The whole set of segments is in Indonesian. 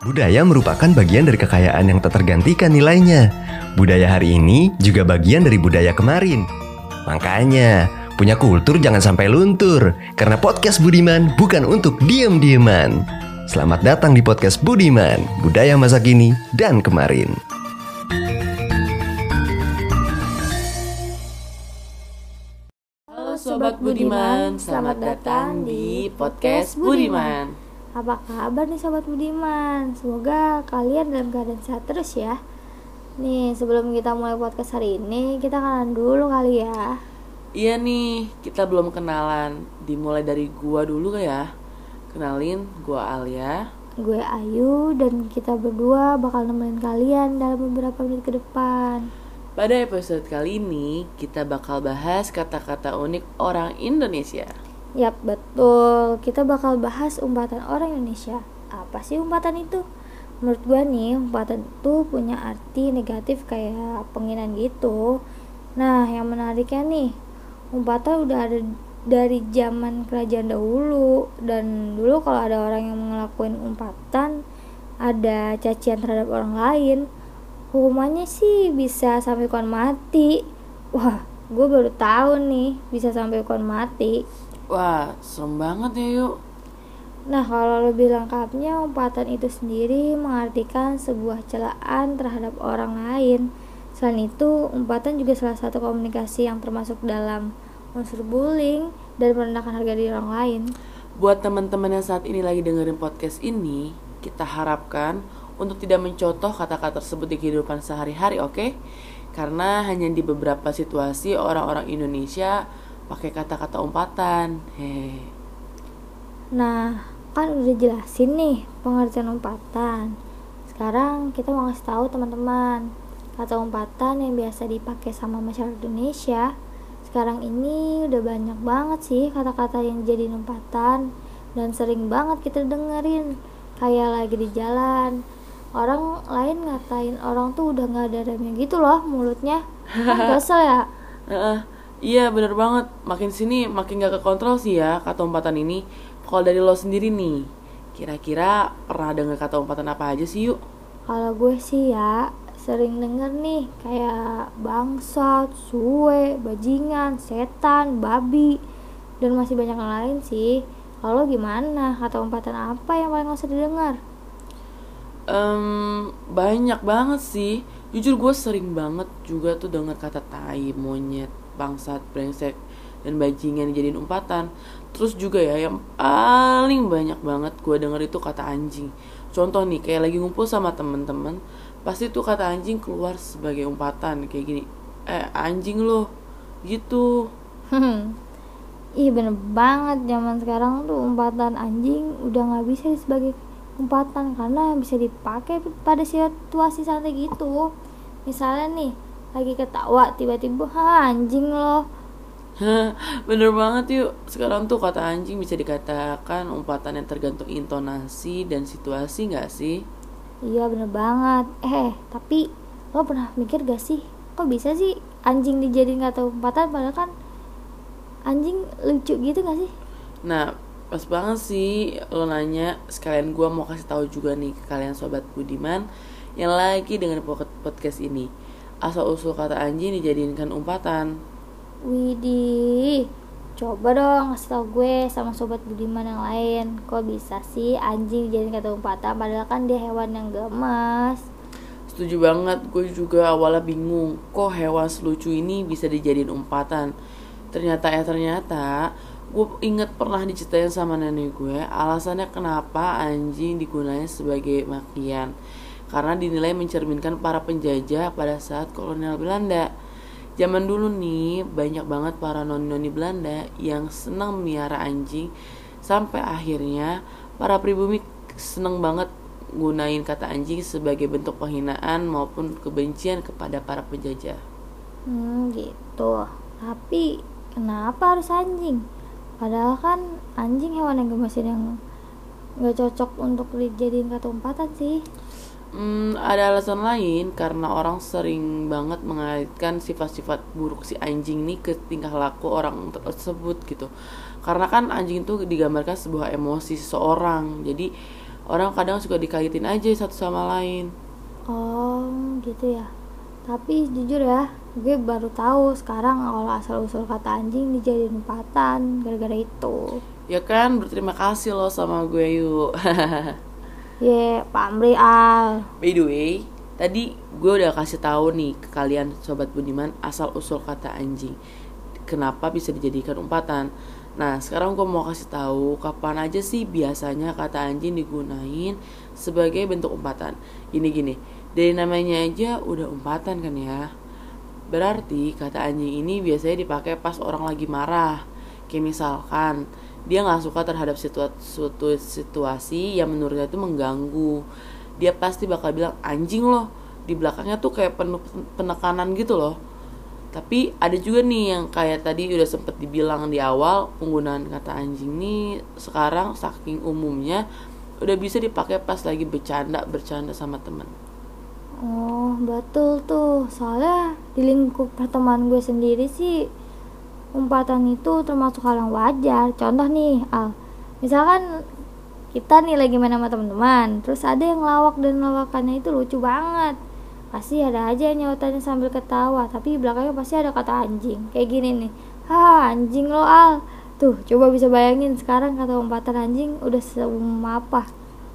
Budaya merupakan bagian dari kekayaan yang tak tergantikan nilainya. Budaya hari ini juga bagian dari budaya kemarin. Makanya, punya kultur jangan sampai luntur. Karena podcast Budiman bukan untuk diem-dieman. Selamat datang di podcast Budiman, budaya masa kini dan kemarin. Halo Sobat Budiman, selamat datang di podcast Budiman. Apa kabar nih Sobat Budiman? Semoga kalian dalam keadaan sehat terus ya Nih sebelum kita mulai podcast hari ini Kita kenalan dulu kali ya Iya nih, kita belum kenalan. Dimulai dari gua dulu ya. Kenalin, gua Alia. Gue Ayu dan kita berdua bakal nemenin kalian dalam beberapa menit ke depan Pada episode kali ini, kita bakal bahas kata-kata unik orang Indonesia. Yap betul, kita bakal bahas umpatan orang Indonesia. Apa sih umpatan itu? Menurut gue nih, umpatan itu punya arti negatif kayak penginan gitu. Nah, yang menariknya nih, umpatan udah ada dari zaman kerajaan dahulu. Dan dulu kalau ada orang yang ngelakuin umpatan Ada cacian terhadap orang lain Hukumannya sih bisa sampai hukuman mati. Wah, gue baru tahu nih bisa sampai hukuman mati Wah, serem banget ya yuk. Nah, kalau lebih lengkapnya, umpatan itu sendiri mengartikan sebuah celaan terhadap orang lain. Selain itu, umpatan juga salah satu komunikasi yang termasuk dalam unsur bullying dan merendahkan harga diri orang lain. Buat teman-teman yang saat ini lagi dengerin podcast ini, kita harapkan untuk tidak mencontoh kata-kata tersebut di kehidupan sehari-hari, oke? Karena hanya di beberapa situasi orang-orang Indonesia pakai kata-kata umpatan. Hehe. Nah, kan udah jelasin nih pengertian umpatan. Sekarang kita mau ngasih tahu teman-teman kata umpatan yang biasa dipakai sama masyarakat Indonesia. Sekarang ini udah banyak banget sih kata-kata yang jadi umpatan dan sering banget kita dengerin kayak lagi di jalan. Orang lain ngatain orang tuh udah nggak ada remnya gitu loh mulutnya. Kan kesel ya? Heeh. Iya bener banget. Makin sini makin gak kekontrol sih ya kata umpatan ini. Kalau dari lo sendiri nih, kira-kira pernah dengar kata umpatan apa aja sih yuk? Kalau gue sih ya sering denger nih kayak bangsat, suwe, bajingan, setan, babi dan masih banyak yang lain sih. Kalau gimana? Kata umpatan apa yang paling gak usah didengar? Em, banyak banget sih. Jujur gue sering banget juga tuh denger kata tai, monyet, bangsat, brengsek, dan bajingan dijadiin umpatan. Terus juga ya yang paling banyak banget gue denger itu kata anjing. Contoh nih kayak lagi ngumpul sama temen-temen, pasti tuh kata anjing keluar sebagai umpatan kayak gini. Eh anjing lo, gitu. Ih bener banget zaman sekarang tuh umpatan anjing udah nggak bisa sebagai umpatan karena bisa dipakai pada situasi santai gitu. Misalnya nih lagi ketawa tiba-tiba "Ha, anjing loh. Bener banget yuk. Sekarang tuh kata anjing bisa dikatakan umpatan yang tergantung intonasi dan situasi gak sih? Iya bener banget. Eh tapi lo pernah mikir gak sih Kok bisa sih anjing dijadiin kata umpatan Padahal kan anjing lucu gitu gak sih? Nah pas banget sih lo nanya Sekalian gua mau kasih tahu juga nih ke kalian sobat Budiman Yang lagi dengan podcast ini Asal usul kata anjing dijadikan umpatan. Widih Coba dong kasih tau gue sama sobat budiman yang lain. Kok bisa sih anjing dijadiin kata umpatan? Padahal kan dia hewan yang gemas. Setuju banget, gue juga awalnya bingung. Kok hewan selucu ini bisa dijadiin umpatan? Ternyata ya ternyata Gue inget pernah diceritain sama nenek gue Alasannya kenapa anjing digunakan sebagai makian Karena dinilai mencerminkan para penjajah pada saat kolonial Belanda Zaman dulu nih banyak banget para noni-noni Belanda yang senang miara anjing Sampai akhirnya para pribumi seneng banget gunain kata anjing sebagai bentuk penghinaan maupun kebencian kepada para penjajah. Hmm gitu Tapi kenapa harus anjing? Padahal kan anjing hewan yang gemasin yang gak cocok untuk dijadiin kata umpatan sih Hmm, ada alasan lain karena orang sering banget mengaitkan sifat-sifat buruk si anjing nih ke tingkah laku orang tersebut gitu. Karena kan anjing itu digambarkan sebuah emosi seseorang. Jadi orang kadang suka dikaitin aja satu sama lain Oh gitu ya Tapi jujur ya Gue baru tahu sekarang kalau asal usul kata anjing dijadiin umpatan gara-gara itu ya kan berterima kasih loh sama gue yuk Ye, pamri al By the way, tadi gue udah kasih tahu nih ke kalian sobat Budiman asal usul kata anjing. Kenapa bisa dijadikan umpatan? Nah, sekarang gue mau kasih tahu kapan aja sih biasanya kata anjing digunain sebagai bentuk umpatan. Gini gini, dari namanya aja udah umpatan kan ya. Berarti kata anjing ini biasanya dipakai pas orang lagi marah. Kayak misalkan dia nggak suka terhadap situa- suatu situasi yang menurutnya itu mengganggu. Dia pasti bakal bilang anjing loh. Di belakangnya tuh kayak penuh penekanan gitu loh. Tapi ada juga nih yang kayak tadi udah sempet dibilang di awal penggunaan kata anjing nih sekarang saking umumnya udah bisa dipakai pas lagi bercanda bercanda sama temen. Oh betul tuh Soalnya di lingkup pertemanan gue sendiri sih Umpatan itu termasuk hal yang wajar. Contoh nih Al. Misalkan kita nih lagi main sama teman-teman Terus ada yang lawak dan lawakannya itu lucu banget. Pasti ada aja yang nyautannya sambil ketawa Tapi belakangnya pasti ada kata anjing. Kayak gini nih. Ha anjing lo Al. Tuh coba bisa bayangin sekarang kata umpatan anjing udah seumum apa.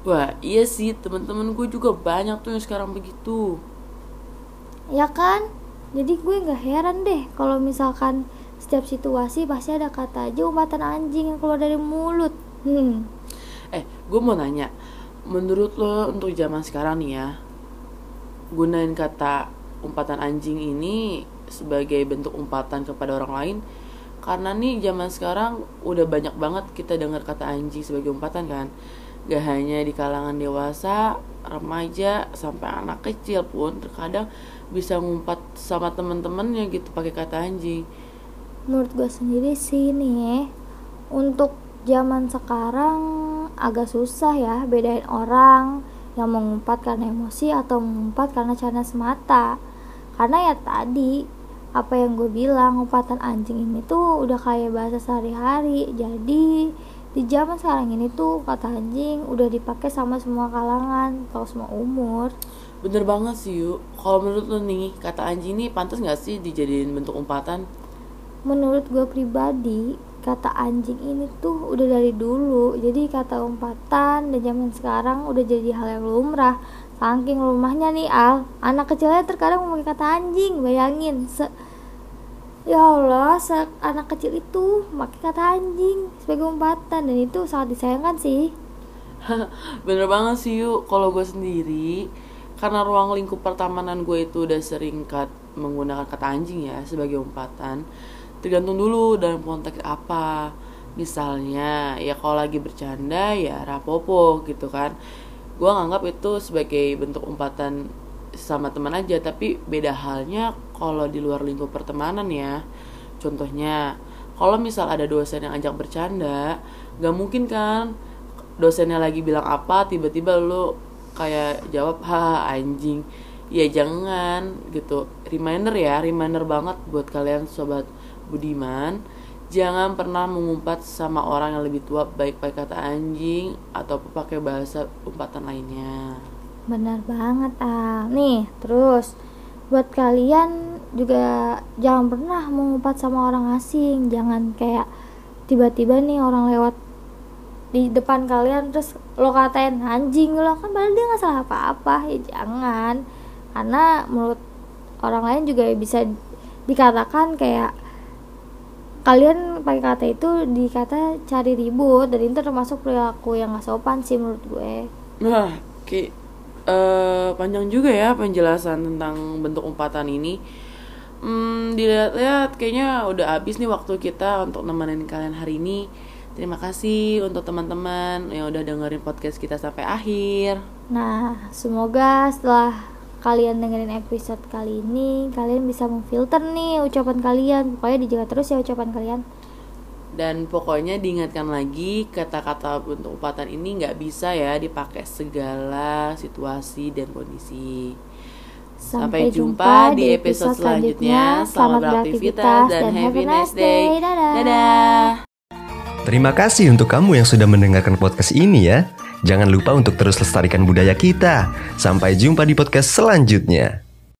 Wah iya sih teman-teman gue juga banyak tuh yang sekarang begitu. Ya kan? Jadi gue nggak heran deh kalau misalkan setiap situasi pasti ada kata aja umpatan anjing yang keluar dari mulut. Hmm. Eh gue mau nanya, menurut lo untuk zaman sekarang nih ya, gunain kata umpatan anjing ini sebagai bentuk umpatan kepada orang lain karena nih zaman sekarang udah banyak banget kita dengar kata anjing sebagai umpatan kan gak hanya di kalangan dewasa remaja sampai anak kecil pun terkadang bisa ngumpat sama temen-temennya gitu pakai kata anjing Menurut gue sendiri sih nih untuk zaman sekarang agak susah ya bedain orang yang mengumpat karena emosi atau mengumpat karena canda semata. Karena ya tadi apa yang gue bilang umpatan anjing ini tuh udah kayak bahasa sehari-hari. Jadi di zaman sekarang ini tuh kata anjing udah dipakai sama semua kalangan atau semua umur. bener banget sih yuk kalau menurut lo nih kata anjing ini pantas nggak sih dijadiin bentuk umpatan menurut gue pribadi kata anjing ini tuh udah dari dulu. Jadi kata umpatan dan zaman sekarang udah jadi hal yang lumrah. Saking rumahnya nih Al. Anak kecilnya terkadang memakai kata anjing bayangin. Se ya Allah se anak kecil itu pakai kata anjing sebagai umpatan. Dan itu sangat disayangkan sih. Bener banget sih yuk Kalau gue sendiri Karena ruang lingkup pertemanan gue itu udah sering kat, menggunakan kata anjing ya Sebagai umpatan Tergantung dulu dalam konteks apa. Misalnya ya kalau lagi bercanda ya rapopo gitu kan. Gue nganggap itu sebagai bentuk umpatan sama teman aja Tapi beda halnya kalau di luar lingkup pertemanan ya. Contohnya kalau misal ada dosen yang ajak bercanda Gak mungkin kan dosennya lagi bilang apa tiba-tiba lu kayak jawab ha anjing. Ya jangan gitu. Reminder ya reminder banget buat kalian sobat budiman jangan pernah mengumpat sama orang yang lebih tua baik pakai kata anjing atau pakai bahasa umpatan lainnya Benar banget ah. Nih, terus buat kalian juga jangan pernah mengumpat sama orang asing. Jangan kayak tiba-tiba nih orang lewat di depan kalian terus lo katain anjing lo kan padahal dia nggak salah apa-apa ya jangan karena menurut orang lain juga bisa dikatakan kayak kalian pakai kata itu dikata cari ribut dan itu termasuk perilaku yang gak sopan sih menurut gue Nah, Ki, eh, panjang juga ya penjelasan tentang bentuk umpatan ini. Hmm, dilihat-lihat kayaknya udah habis nih waktu kita untuk nemenin kalian hari ini. Terima kasih untuk teman-teman yang udah dengerin podcast kita sampai akhir. Nah, semoga setelah kalian dengerin episode kali ini, kalian bisa memfilter nih ucapan kalian. Pokoknya dijaga terus ya ucapan kalian. Dan pokoknya diingatkan lagi kata-kata bentuk umpatan ini nggak bisa ya dipakai segala situasi dan kondisi. Sampai jumpa di episode selanjutnya. Selamat beraktivitas dan have a nice day. Dadah. Dadah. Terima kasih untuk kamu yang sudah mendengarkan podcast ini ya. Jangan lupa untuk terus lestarikan budaya kita. Sampai jumpa di podcast selanjutnya.